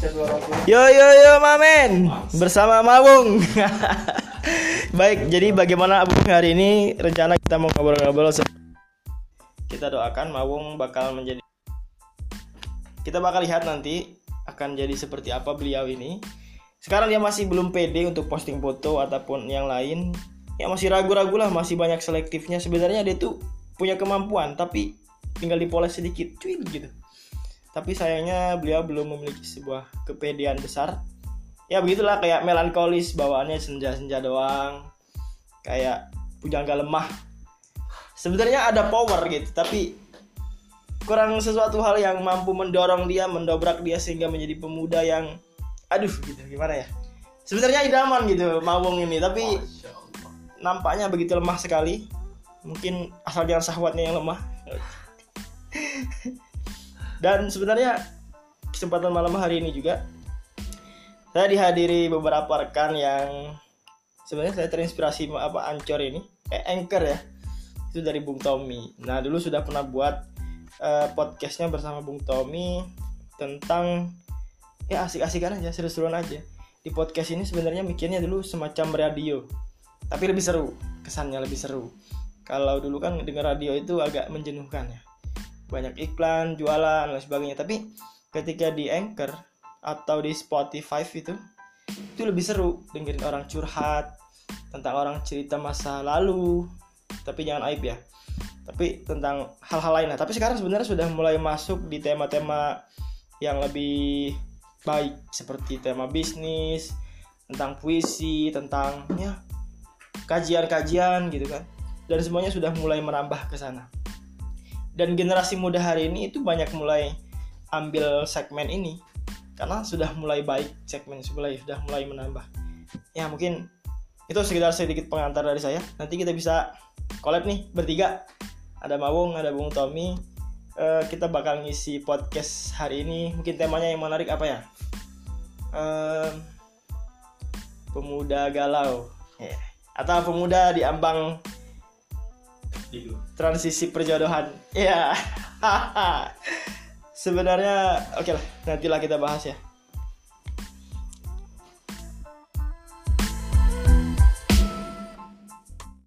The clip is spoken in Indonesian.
Yo yo yo Mamen bersama Mawung. Baik, jadi bagaimana Abung hari ini rencana kita mau ngobrol-ngobrol Kita doakan Mawung bakal menjadi Kita bakal lihat nanti akan jadi seperti apa beliau ini. Sekarang dia masih belum pede untuk posting foto ataupun yang lain. Ya masih ragu-ragu lah, masih banyak selektifnya. Sebenarnya dia tuh punya kemampuan tapi tinggal dipoles sedikit, cuy gitu tapi sayangnya beliau belum memiliki sebuah kepedean besar. Ya begitulah kayak melankolis bawaannya senja-senja doang. Kayak pujangga lemah. Sebenarnya ada power gitu tapi kurang sesuatu hal yang mampu mendorong dia mendobrak dia sehingga menjadi pemuda yang aduh gitu gimana ya? Sebenarnya idaman gitu mawung ini tapi nampaknya begitu lemah sekali. Mungkin asal jangan sahwatnya yang lemah dan sebenarnya kesempatan malam hari ini juga saya dihadiri beberapa rekan yang sebenarnya saya terinspirasi apa Ancor ini, eh Anchor ya. Itu dari Bung Tommy. Nah, dulu sudah pernah buat uh, podcastnya bersama Bung Tommy tentang ya asik-asikan aja, seru-seruan aja. Di podcast ini sebenarnya mikirnya dulu semacam radio. Tapi lebih seru, kesannya lebih seru. Kalau dulu kan dengar radio itu agak menjenuhkan ya banyak iklan, jualan dan sebagainya. Tapi ketika di Anchor atau di Spotify itu itu lebih seru dengerin orang curhat tentang orang cerita masa lalu. Tapi jangan aib ya. Tapi tentang hal-hal lain lah. Tapi sekarang sebenarnya sudah mulai masuk di tema-tema yang lebih baik. Seperti tema bisnis tentang puisi tentang ya kajian-kajian gitu kan. Dan semuanya sudah mulai merambah ke sana dan generasi muda hari ini itu banyak mulai ambil segmen ini. Karena sudah mulai baik segmen sudah sudah mulai menambah. Ya mungkin itu sekitar sedikit pengantar dari saya. Nanti kita bisa collab nih bertiga. Ada Mawung ada Bung Tommy. Uh, kita bakal ngisi podcast hari ini. Mungkin temanya yang menarik apa ya? Uh, pemuda galau. Yeah. atau pemuda di ambang transisi perjodohan. Ya sebenarnya oke okay lah. Nantilah kita bahas ya